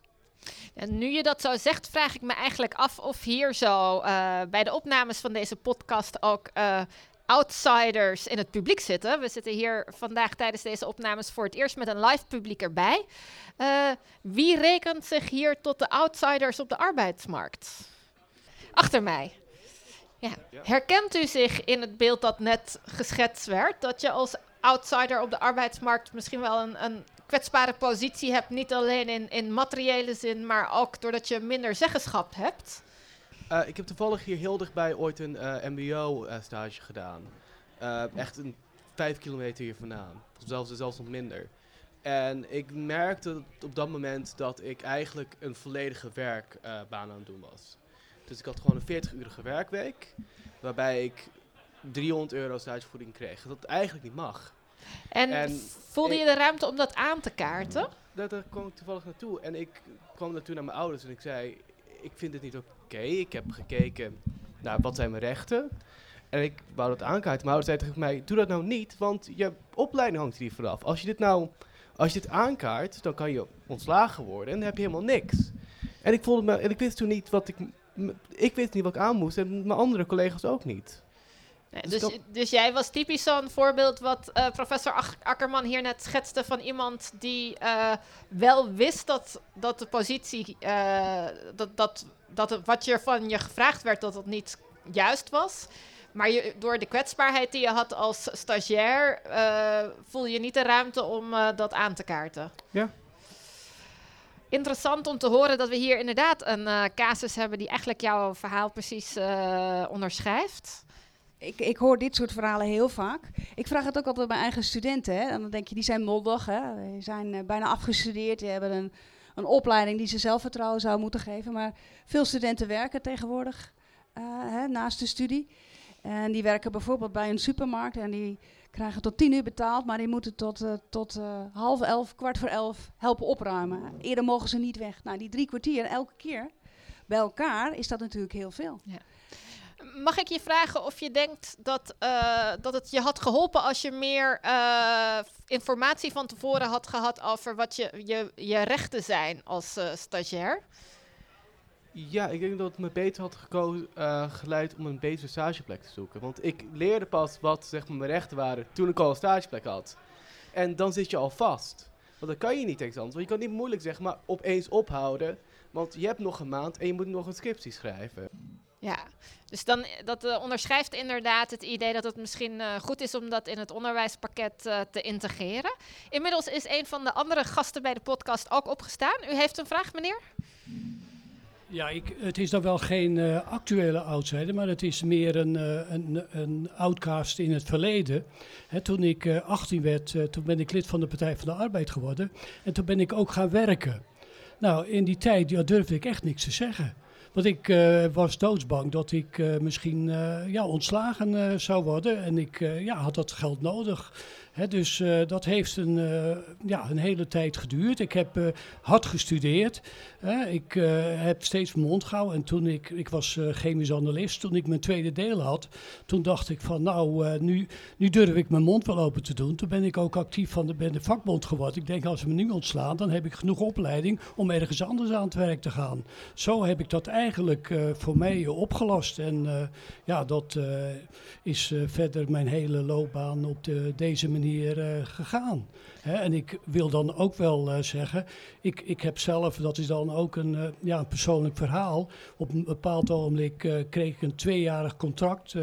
En nu je dat zo zegt, vraag ik me eigenlijk af of hier zo uh, bij de opnames van deze podcast ook uh, outsiders in het publiek zitten. We zitten hier vandaag tijdens deze opnames voor het eerst met een live publiek erbij. Uh, wie rekent zich hier tot de outsiders op de arbeidsmarkt? Achter mij. Ja. Herkent u zich in het beeld dat net geschetst werd? Dat je als outsider op de arbeidsmarkt misschien wel een, een kwetsbare positie hebt. Niet alleen in, in materiële zin, maar ook doordat je minder zeggenschap hebt. Uh, ik heb toevallig hier heel dichtbij ooit een uh, MBO-stage uh, gedaan. echt een vijf kilometer hier vandaan. Zelfs, zelfs nog minder. En ik merkte op dat moment dat ik eigenlijk een volledige werkbaan aan het doen was. Dus ik had gewoon een 40-urige werkweek, waarbij ik 300 euro stagevoeding kreeg. Dat eigenlijk niet mag. En, en voelde je de ruimte om dat aan te kaarten? Daar, daar kwam ik toevallig naartoe. En ik kwam naartoe naar mijn ouders en ik zei, ik vind het niet oké. Ik heb gekeken naar wat zijn mijn rechten. En ik wou dat aankaarten. Mijn ouders zeiden tegen mij, doe dat nou niet, want je opleiding hangt hier vanaf. Als je dit nou, als je dit aankaart, dan kan je ontslagen worden en dan heb je helemaal niks. En ik voelde me, en ik wist toen niet wat ik, ik wist niet wat ik aan moest en mijn andere collega's ook niet. Nee, dus, dus jij was typisch zo'n voorbeeld wat uh, professor Akkerman hier net schetste van iemand die uh, wel wist dat, dat de positie, uh, dat, dat, dat het, wat je van je gevraagd werd, dat het niet juist was. Maar je, door de kwetsbaarheid die je had als stagiair, voel je niet de ruimte om dat aan te kaarten. Ja. Interessant om te horen dat we hier inderdaad een casus hebben die eigenlijk jouw verhaal precies onderschrijft ik, ik hoor dit soort verhalen heel vaak. Ik vraag het ook altijd bij eigen studenten. Hè. En dan denk je, die zijn moddig, hè. die zijn uh, bijna afgestudeerd, die hebben een, een opleiding die ze zelfvertrouwen zou moeten geven. Maar veel studenten werken tegenwoordig uh, hè, naast de studie. En die werken bijvoorbeeld bij een supermarkt en die krijgen tot tien uur betaald, maar die moeten tot, uh, tot half elf, kwart voor elf helpen opruimen. Eerder mogen ze niet weg. Nou, die drie kwartier elke keer bij elkaar is dat natuurlijk heel veel. Ja. Mag ik je vragen of je denkt dat, uh, dat het je had geholpen als je meer uh, informatie van tevoren had gehad over wat je, je, je rechten zijn als uh, stagiair? Ja, ik denk dat het me beter had geleid om een betere stageplek te zoeken. Want ik leerde pas wat zeg maar, mijn rechten waren toen ik al een stageplek had. En dan zit je al vast. Want dan kan je niet eens anders. Want je kan niet moeilijk zeg maar opeens ophouden. Want je hebt nog een maand en je moet nog een scriptie schrijven. Ja, dus dan, dat uh, onderschrijft inderdaad het idee dat het misschien uh, goed is om dat in het onderwijspakket te integreren. Inmiddels is een van de andere gasten bij de podcast ook opgestaan. U heeft een vraag, meneer? Ja, ik, het is dan wel geen actuele outsider, maar het is meer een, een, een outcast in het verleden. Hè, toen ik 18 werd, toen ben ik lid van de Partij van de Arbeid geworden. En toen ben ik ook gaan werken. Nou, in die tijd durfde ik echt niks te zeggen. Want ik uh, was doodsbang dat ik uh, misschien uh, ja, ontslagen zou worden. En ik ja, had dat geld nodig. He, dus dat heeft een, ja, een hele tijd geduurd. Ik heb hard gestudeerd. Ik heb steeds mijn mond gehouden. En toen ik, ik was chemisch analist, toen ik mijn tweede deel had, toen dacht ik van nou, nu, nu durf ik mijn mond wel open te doen. Toen ben ik ook actief van de, ben de vakbond geworden. Ik denk als ze me nu ontslaan, dan heb ik genoeg opleiding om ergens anders aan het werk te gaan. Zo heb ik dat eigenlijk voor mij opgelost. En ja, dat is verder mijn hele loopbaan op de, deze manier gegaan. En ik wil dan ook wel uh, zeggen, ik, ik heb zelf, dat is dan ook een, uh, ja, persoonlijk verhaal. Op een bepaald ogenblik kreeg ik een tweejarig contract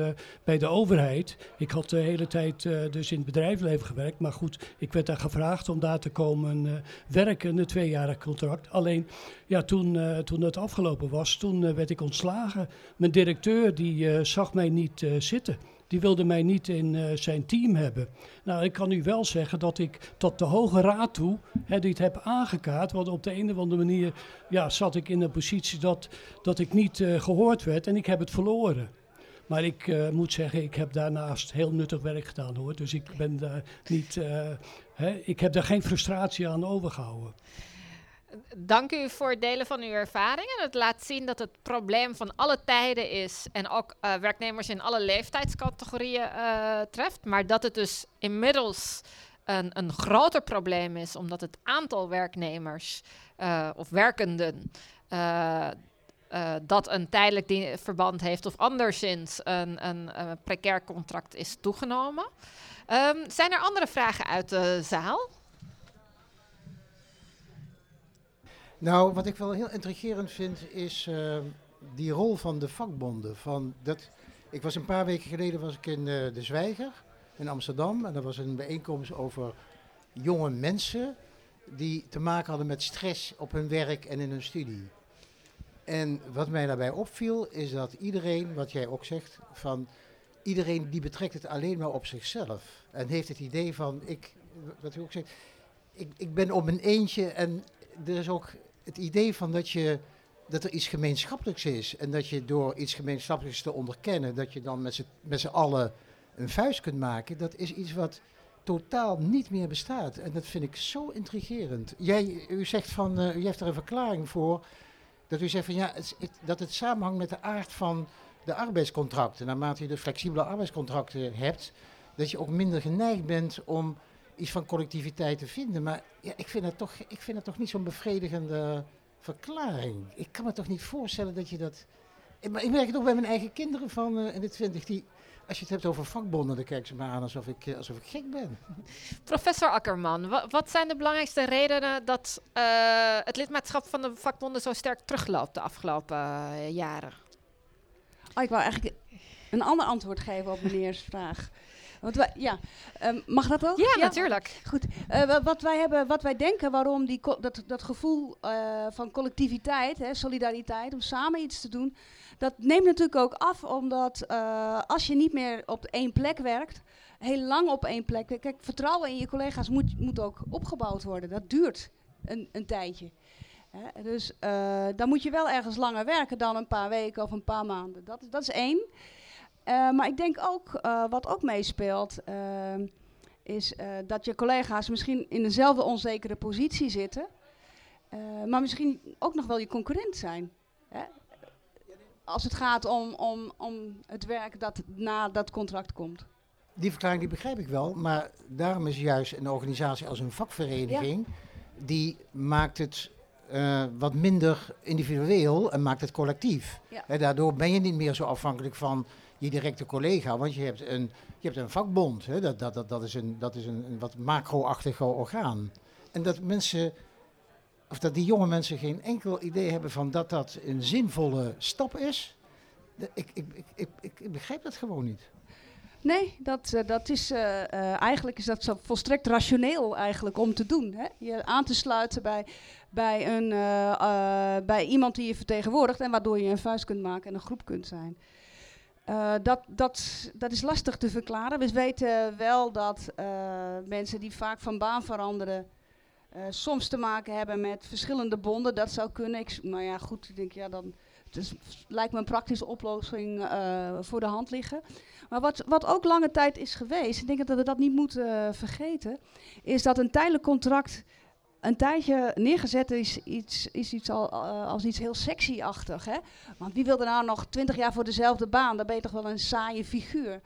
bij de overheid. Ik had de hele tijd dus in het bedrijfsleven gewerkt, maar goed, ik werd daar gevraagd om daar te komen werken, een tweejarig contract. Alleen, ja, toen, toen het afgelopen was, toen werd ik ontslagen. Mijn directeur die zag mij niet zitten die wilde mij niet in uh, zijn team hebben. Nou, ik kan u wel zeggen dat ik tot de Hoge Raad toe hè, dit heb aangekaart. Want op de een of andere manier ja, zat ik in een positie dat, dat ik niet uh, gehoord werd en ik heb het verloren. Maar ik uh, moet zeggen, ik heb daarnaast heel nuttig werk gedaan hoor. Dus ik ben daar niet. Hè, ik heb daar geen frustratie aan overgehouden. Dank u voor het delen van uw ervaringen. Het laat zien dat het probleem van alle tijden is en ook uh, werknemers in alle leeftijdscategorieën uh, treft. Maar dat het dus inmiddels een, een groter probleem is, omdat het aantal werknemers uh, of werkenden dat een tijdelijk verband heeft of anderszins een, een, een precair contract is toegenomen. Um, zijn er andere vragen uit de zaal? Nou, wat ik wel heel intrigerend vind is uh, die rol van de vakbonden. Van dat, ik was een paar weken geleden was ik in uh, De Zwijger in Amsterdam en dat was een bijeenkomst over jonge mensen die te maken hadden met stress op hun werk en in hun studie. En wat mij daarbij opviel is dat iedereen, wat jij ook zegt, van iedereen die betrekt het alleen maar op zichzelf. En heeft het idee van, ik, wat u ook zegt, ik, ik ben op mijn eentje en er is ook het idee van dat, je, dat er iets gemeenschappelijks is. En dat je door iets gemeenschappelijks te onderkennen, dat je dan met z'n allen een vuist kunt maken. Dat is iets wat totaal niet meer bestaat. En dat vind ik zo intrigerend. Jij, u zegt van, uh, u heeft er een verklaring voor, dat u zegt van ja, het, dat het samenhangt met de aard van de arbeidscontracten. Naarmate je de flexibele arbeidscontracten hebt, dat je ook minder geneigd bent om iets van collectiviteit te vinden. Maar ja, ik, vind het toch, ik vind het toch niet zo'n bevredigende verklaring. Ik kan me toch niet voorstellen dat je dat... Maar ik merk het ook bij mijn eigen kinderen van uh, in de twintig, die als je het hebt over vakbonden, dan kijken ze me aan alsof ik, alsof ik gek ben. Professor Akkerman, wat zijn de belangrijkste redenen dat uh, het lidmaatschap van de vakbonden zo sterk terugloopt de afgelopen uh, jaren? Oh, ik wou eigenlijk een ander antwoord geven op meneers vraag. Want wij, ja, um, mag dat ook? Ja, ja? natuurlijk. Goed. Uh, wat, wij hebben, wat wij denken waarom die dat, dat gevoel uh, van collectiviteit, hè, solidariteit, om samen iets te doen, dat neemt natuurlijk ook af omdat uh, als je niet meer op één plek werkt, heel lang op één plek. Kijk, vertrouwen in je collega's moet, moet ook opgebouwd worden. Dat duurt een, een tijdje. Dus uh, dan moet je wel ergens langer werken dan een paar weken of een paar maanden. Dat, dat is één. Uh, maar ik denk ook, uh, wat ook meespeelt, is dat je collega's misschien in dezelfde onzekere positie zitten, maar misschien ook nog wel je concurrent zijn. Hè? Als het gaat om, om, om het werk dat na dat contract komt. Die verklaring die begrijp ik wel, maar daarom is juist een organisatie als een vakvereniging, ja. die maakt het uh, wat minder individueel en maakt het collectief. Ja. He, daardoor ben je niet meer zo afhankelijk van je directe collega, want je hebt een, je hebt een vakbond. He, dat, dat, dat, dat is, een, dat is een, wat macro-achtig orgaan. En dat mensen, of dat die jonge mensen geen enkel idee hebben van dat dat een zinvolle stap is. Ik, ik, ik, ik, ik begrijp dat gewoon niet. Nee, dat, uh, dat is, uh, uh, eigenlijk is dat zo volstrekt rationeel eigenlijk om te doen. Hè? Je aan te sluiten bij, bij, een, bij iemand die je vertegenwoordigt en waardoor je een vuist kunt maken en een groep kunt zijn. Dat, dat, dat is lastig te verklaren. We weten wel dat mensen die vaak van baan veranderen, soms te maken hebben met verschillende bonden. Dat zou kunnen. Ik, nou ja, goed, ik denk ja, dan lijkt me een praktische oplossing voor de hand liggen. Maar wat, wat ook lange tijd is geweest, ik denk dat we dat niet moeten vergeten, is dat een tijdelijk contract een tijdje neergezet is, iets, is iets al, uh, als iets heel sexy-achtig. Hè? Want wie wil er nou nog twintig jaar voor dezelfde baan? Dan ben je toch wel een saaie figuur.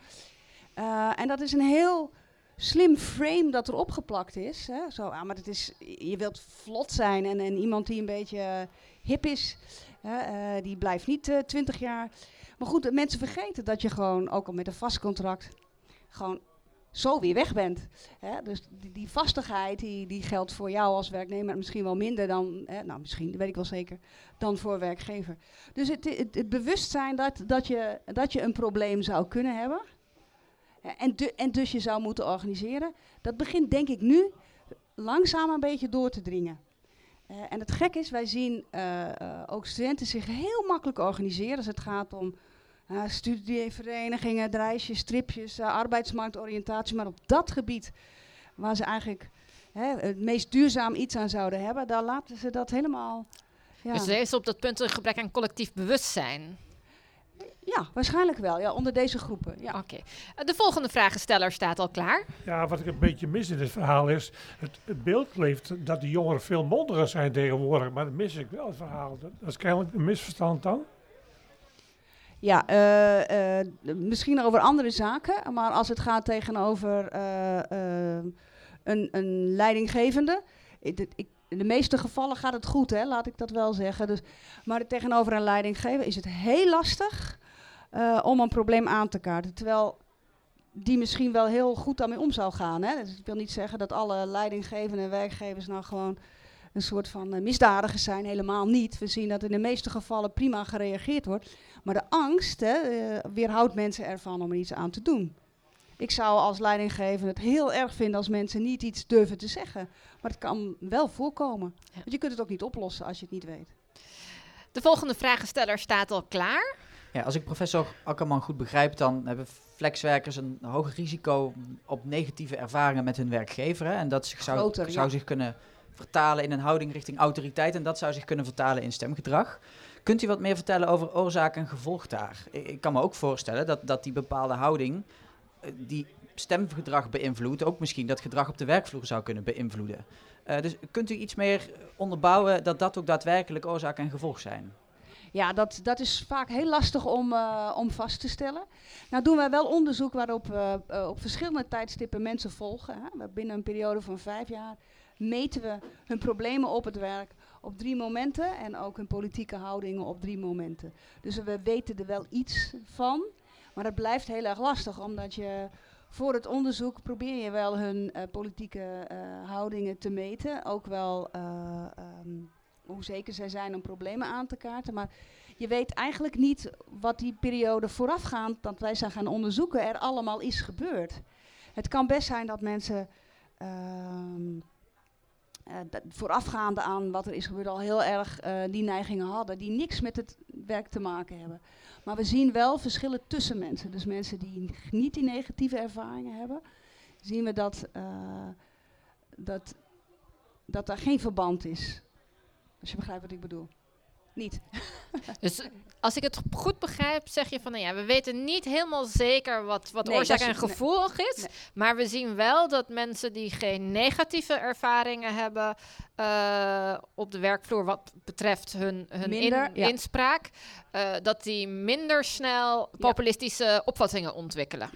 en dat is een heel slim frame dat erop geplakt is. Hè? Zo, ah, maar het is, je wilt vlot zijn en, en iemand die een beetje hip is. Uh, die blijft niet 20 jaar. Maar goed, mensen vergeten dat je gewoon, ook al met een vast contract, gewoon zo weer weg bent. Hè? Dus die, vastigheid die, die geldt voor jou als werknemer misschien wel minder dan, hè? nou misschien, dat weet ik wel zeker, dan voor werkgever. Dus het, het, bewustzijn dat, dat, je, dat je een probleem zou kunnen hebben en, en dus je zou moeten organiseren, dat begint denk ik nu langzaam een beetje door te dringen. Uh, en het gek is, wij zien uh, uh, ook studenten zich heel makkelijk organiseren als het gaat om studieverenigingen, reisjes, stripjes, arbeidsmarktoriëntatie. Maar op dat gebied, waar ze eigenlijk hè, het meest duurzaam iets aan zouden hebben, daar laten ze dat helemaal. Ja. Dus er is op dat punt een gebrek aan collectief bewustzijn. Ja, waarschijnlijk wel. Ja, onder deze groepen. Ja. Oké. Okay. De volgende vragensteller staat al klaar. Ja, wat ik een beetje mis in dit verhaal is... het, het beeld leeft dat die jongeren veel mondiger zijn tegenwoordig. Maar dat mis ik wel, het verhaal. Dat, dat is kennelijk een misverstand dan. Ja, uh, uh, misschien over andere zaken. Maar als het gaat tegenover... Uh, een, een leidinggevende. Ik, in de meeste gevallen gaat het goed, hè, laat ik dat wel zeggen. Dus, maar tegenover een leidinggever is het heel lastig eh, om een probleem aan te kaarten. Terwijl die misschien wel heel goed daarmee om zou gaan. Hè. Dus ik wil niet zeggen dat alle leidinggevenden en werkgevers nou gewoon een soort van eh, misdadigers zijn. Helemaal niet. We zien dat in de meeste gevallen prima gereageerd wordt. Maar de angst hè, eh, weerhoudt mensen ervan om er iets aan te doen. Ik zou als leidinggevende het heel erg vinden als mensen niet iets durven te zeggen. Maar het kan wel voorkomen. Ja. Want je kunt het ook niet oplossen als je het niet weet. De volgende vragensteller staat al klaar. Ja, als ik professor Akkerman goed begrijp, dan hebben flexwerkers een hoger risico op negatieve ervaringen met hun werkgever. Hè? En dat zich zou, Groter, zou ja. zich kunnen vertalen in een houding richting autoriteit. En dat zou zich kunnen vertalen in stemgedrag. Kunt u wat meer vertellen over oorzaak en gevolg daar? Ik, kan me ook voorstellen dat, dat die bepaalde houding eh, die stemgedrag beïnvloedt, ook misschien dat gedrag op de werkvloer zou kunnen beïnvloeden. Eh, dus kunt u iets meer onderbouwen dat dat ook daadwerkelijk oorzaak en gevolg zijn? Ja, dat, dat is vaak heel lastig om, eh, om vast te stellen. Nou doen wij wel onderzoek waarop we op verschillende tijdstippen mensen volgen. Hè. Binnen een periode van vijf jaar meten we hun problemen op het werk op drie momenten en ook hun politieke houdingen op drie momenten. Dus we weten er wel iets van, maar het blijft heel erg lastig omdat je voor het onderzoek probeer je wel hun eh, politieke eh, houdingen te meten. Ook wel eh, ehm, hoe zeker zij zijn om problemen aan te kaarten. Maar je weet eigenlijk niet wat die periode voorafgaand, dat wij zijn gaan onderzoeken, er allemaal is gebeurd. Het kan best zijn dat mensen ehm, eh, dat voorafgaande aan wat er is gebeurd al heel erg eh, die neigingen hadden, die niks met het werk te maken hebben. Maar we zien wel verschillen tussen mensen. Dus mensen die niet die negatieve ervaringen hebben, zien we dat, eh, dat, dat er geen verband is. Als je begrijpt wat ik bedoel. Niet. Dus als ik het goed begrijp, zeg je van nou ja, we weten niet helemaal zeker wat, wat Nee, oorzaak en nee. gevolg is. Nee. Maar we zien wel dat mensen die geen negatieve ervaringen hebben eh, op de werkvloer wat betreft hun, hun in- ja. inspraak, eh, dat die minder snel populistische opvattingen ontwikkelen.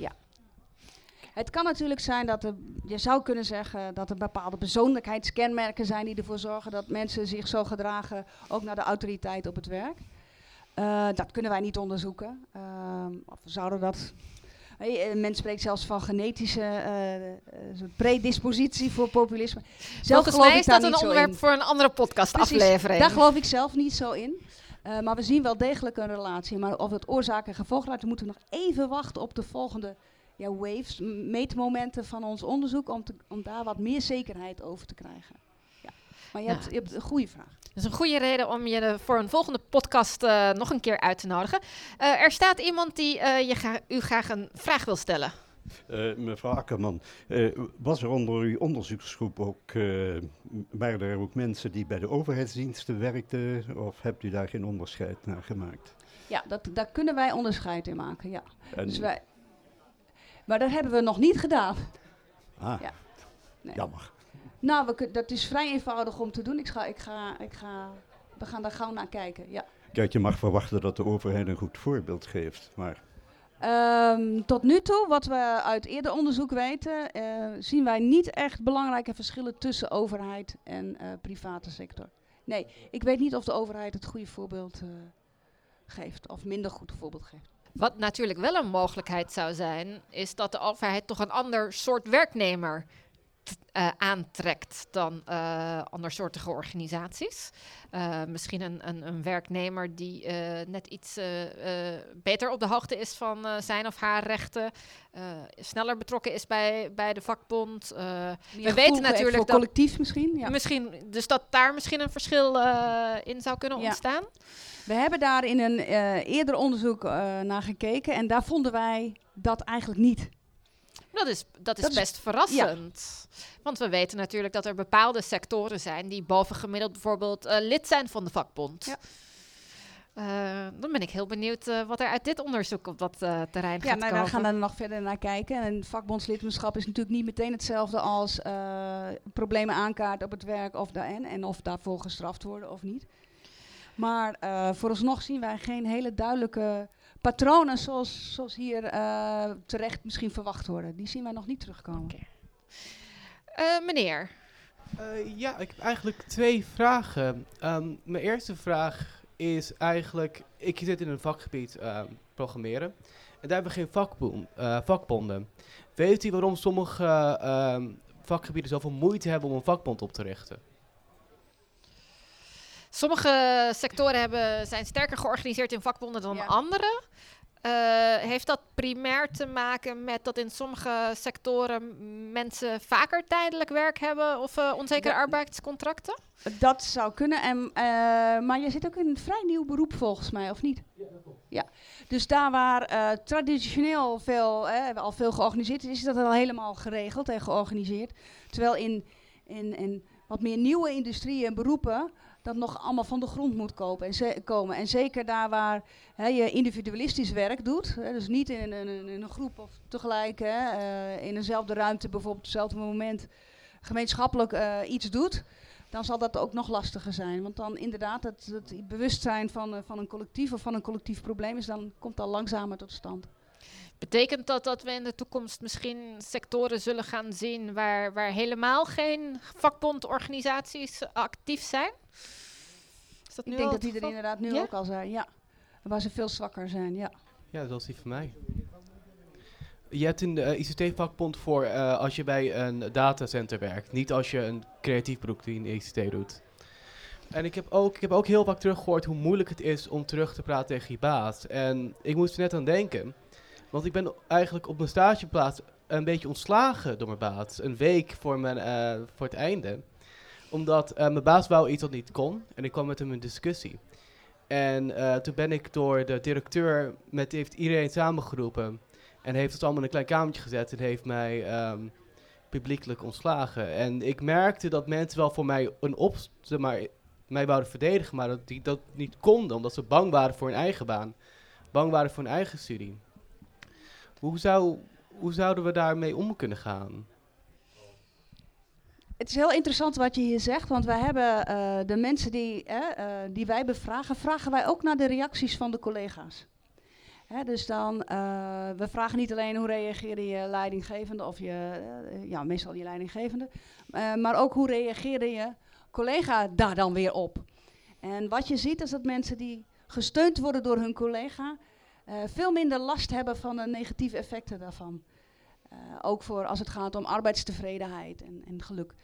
Het kan natuurlijk zijn dat er, je zou kunnen zeggen dat er bepaalde persoonlijkheidskenmerken zijn die ervoor zorgen dat mensen zich zo gedragen, ook naar de autoriteit op het werk. Eh, dat kunnen wij niet onderzoeken. Ehm, of zouden dat. Eh, men spreekt zelfs van genetische eh, predispositie voor populisme. Zelf Volgens mij is daar dat een onderwerp voor een andere podcastaflevering. Daar geloof ik zelf niet zo in. Maar we zien wel degelijk een relatie. Maar of het oorzaak en gevolg dan moeten we nog even wachten op de volgende ja, waves, meetmomenten van ons onderzoek, om, te, om daar wat meer zekerheid over te krijgen. Ja. Maar je, Nou, hebt, je hebt een goede vraag. Dat is een goede reden om je de- voor een volgende podcast eh, nog een keer uit te nodigen. Eh, er staat iemand die eh, je gra- u graag een vraag wil stellen. Eh, mevrouw Akkerman, eh, was er onder uw onderzoeksgroep ook, eh, waren er ook mensen die bij de overheidsdiensten werkten of hebt u daar geen onderscheid naar gemaakt? Ja, dat, daar kunnen wij onderscheid in maken. Ja. En, Dus wij, maar dat hebben we nog niet gedaan. ah, ja. Nee. jammer. Nou, we dat is vrij eenvoudig om te doen. Ik ga, ik ga, ik ga, we gaan daar gauw naar kijken. Ja. Kijk, je mag verwachten dat de overheid een goed voorbeeld geeft, maar Ehm, tot nu toe, wat we uit eerder onderzoek weten, eh, zien wij niet echt belangrijke verschillen tussen overheid en eh, private sector. Nee, ik weet niet of de overheid het goede voorbeeld eh, geeft of minder goed voorbeeld geeft. Wat natuurlijk wel een mogelijkheid zou zijn, is dat de overheid toch een ander soort werknemer eh, aantrekt dan eh andersoortige organisaties. Eh, misschien een, een, een werknemer die net iets beter op de hoogte is van zijn of haar rechten, sneller betrokken is bij, bij de vakbond. We weten natuurlijk voor dat- collectief misschien. Ja. Misschien, dus dat daar misschien een verschil in zou kunnen Ja. ontstaan. We hebben daar in een eerder onderzoek naar gekeken en daar vonden wij dat eigenlijk niet. Dat is, dat is Dat is- best verrassend. Want we weten natuurlijk dat er bepaalde sectoren zijn die bovengemiddeld bijvoorbeeld eh, lid zijn van de vakbond. Ja. Eh, dan ben ik heel benieuwd eh, wat er uit dit onderzoek op dat terrein Ja, gaat nou, komen. we gaan daar nog verder naar kijken. En vakbondslidmaatschap is natuurlijk niet meteen hetzelfde als problemen aankaarten op het werk of da en, en of daarvoor gestraft worden of niet. Maar vooralsnog zien wij geen hele duidelijke patronen zoals, zoals hier eh, terecht misschien verwacht worden. Die zien wij nog niet terugkomen. Oké. Eh, meneer, Eh, ja, ik heb eigenlijk twee vragen. Ehm, mijn eerste vraag is eigenlijk, ik zit in een vakgebied ehm, programmeren. En daar hebben we geen vakboen, eh, vakbonden. Weet u waarom sommige ehm, vakgebieden zoveel moeite hebben om een vakbond op te richten? Sommige sectoren hebben, zijn sterker georganiseerd in vakbonden dan Ja. andere. Eh, heeft dat primair te maken met dat in sommige sectoren mensen vaker tijdelijk werk hebben of eh, onzekere Ja. arbeidscontracten? Dat zou kunnen. En, eh, maar je zit ook in een vrij nieuw beroep volgens mij, of niet? Ja, Dus daar waar eh, traditioneel veel, eh, al veel georganiseerd is, is dat al helemaal geregeld en georganiseerd. Terwijl in, in, in wat meer nieuwe industrieën en beroepen dat nog allemaal van de grond moet kopen en komen. En zeker daar waar hè, je individualistisch werk doet, hè, dus niet in een, in een groep of tegelijk hè, eh, in eenzelfde ruimte, bijvoorbeeld op hetzelfde moment gemeenschappelijk eh, iets doet, dan zal dat ook nog lastiger zijn. Want dan inderdaad, het, het bewustzijn van, eh, van een collectief of van een collectief probleem is, dan komt dat langzamer tot stand. Betekent dat dat we in de toekomst misschien sectoren zullen gaan zien waar, waar helemaal geen vakbondorganisaties actief zijn? Is dat nu Ik denk al dat die er inderdaad nu Ja? ook al zijn, ja. Waar ze veel zwakker zijn, ja. Ja, dat is die van mij. Je hebt een eh, ICT-vakbond voor eh, als je bij een datacenter werkt. Niet als je een creatief beroep in de ICT doet. En ik heb, ook, ik heb ook heel vaak teruggehoord hoe moeilijk het is om terug te praten tegen je baas. En ik moest er net aan denken. Want ik ben eigenlijk op mijn stageplaats een beetje ontslagen door mijn baas. Een week voor, mijn, eh, voor het einde. Omdat eh, mijn baas wou iets dat niet kon. En ik kwam met hem in discussie. En eh, toen ben ik door de directeur, met heeft iedereen samengeroepen. En heeft het allemaal in een klein kamertje gezet en heeft mij ehm, publiekelijk ontslagen. En ik merkte dat mensen wel voor mij een op, maar, mij wouden verdedigen, maar dat die dat niet konden, omdat ze bang waren voor hun eigen baan. Bang waren voor hun eigen studie. Hoe, zou, hoe zouden we daarmee om kunnen gaan? Het is heel interessant wat je hier zegt, want wij hebben eh, de mensen die, eh, die wij bevragen, vragen wij ook naar de reacties van de collega's. Hè, dus dan, eh, we vragen niet alleen hoe reageerde je leidinggevende of je, ja, meestal je leidinggevende, maar ook hoe reageerde je collega daar dan weer op. En wat je ziet is dat mensen die gesteund worden door hun collega, veel minder last hebben van de negatieve effecten daarvan. Eh, ook voor als het gaat om arbeidstevredenheid en, en geluk.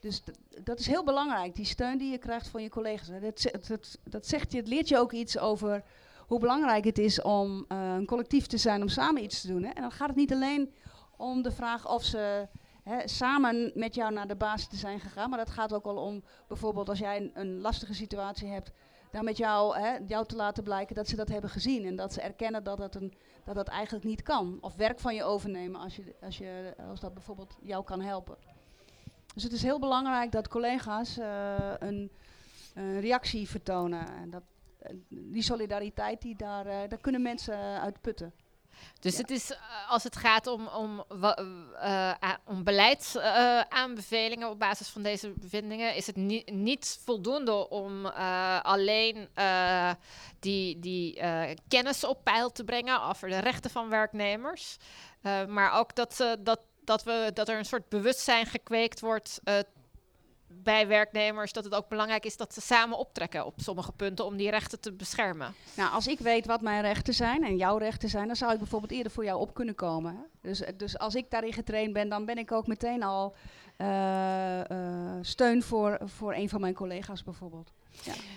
Dus dat is heel belangrijk, die steun die je krijgt van je collega's. Dat, dat, dat zegt je, het leert je ook iets over hoe belangrijk het is om eh, een collectief te zijn, om samen iets te doen. Hè. En dan gaat het niet alleen om de vraag of ze hè, samen met jou naar de baas te zijn gegaan, maar dat gaat ook al om bijvoorbeeld als jij een lastige situatie hebt, daar met jou, hè, jou te laten blijken dat ze dat hebben gezien en dat ze erkennen dat dat, een, dat, dat eigenlijk niet kan. Of werk van je overnemen als, je, als, je, als dat bijvoorbeeld jou kan helpen. Dus het is heel belangrijk dat collega's eh, een, een reactie vertonen. En dat, eh, die solidariteit, die daar, eh, daar kunnen mensen uit putten. Dus Ja. het is eh, als het gaat om, om, eh, a- om beleidsaanbevelingen op basis van deze bevindingen, is het ni- niet voldoende om eh, alleen eh, die, die eh, kennis op peil te brengen over de rechten van werknemers. Eh, maar ook dat, dat, dat, we, dat er een soort bewustzijn gekweekt wordt eh, bij werknemers dat het ook belangrijk is dat ze samen optrekken op sommige punten om die rechten te beschermen. Nou, als ik weet wat mijn rechten zijn en jouw rechten zijn, dan zou ik bijvoorbeeld eerder voor jou op kunnen komen. Dus, dus als ik daarin getraind ben, dan ben ik ook meteen al eh, eh, steun voor, voor een van mijn collega's bijvoorbeeld.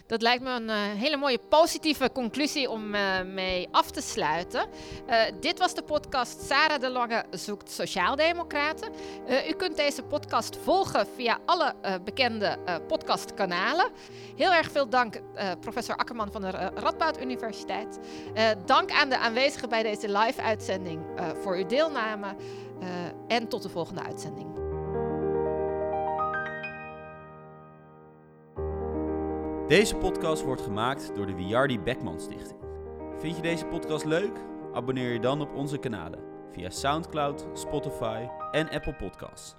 Dat lijkt me een eh, hele mooie positieve conclusie om eh, mee af te sluiten. Eh, dit was de podcast Sarah de Lange zoekt Sociaaldemocraten. U kunt deze podcast volgen via alle bekende podcastkanalen. Heel erg veel dank, professor Akkerman van de Radboud Universiteit. Dank aan de aanwezigen bij deze live-uitzending voor uw deelname. En tot de volgende uitzending. Deze podcast wordt gemaakt door de Wiardi Beckman Stichting. Vind je deze podcast leuk? Abonneer je dan op onze kanalen via SoundCloud, Spotify en Apple Podcasts.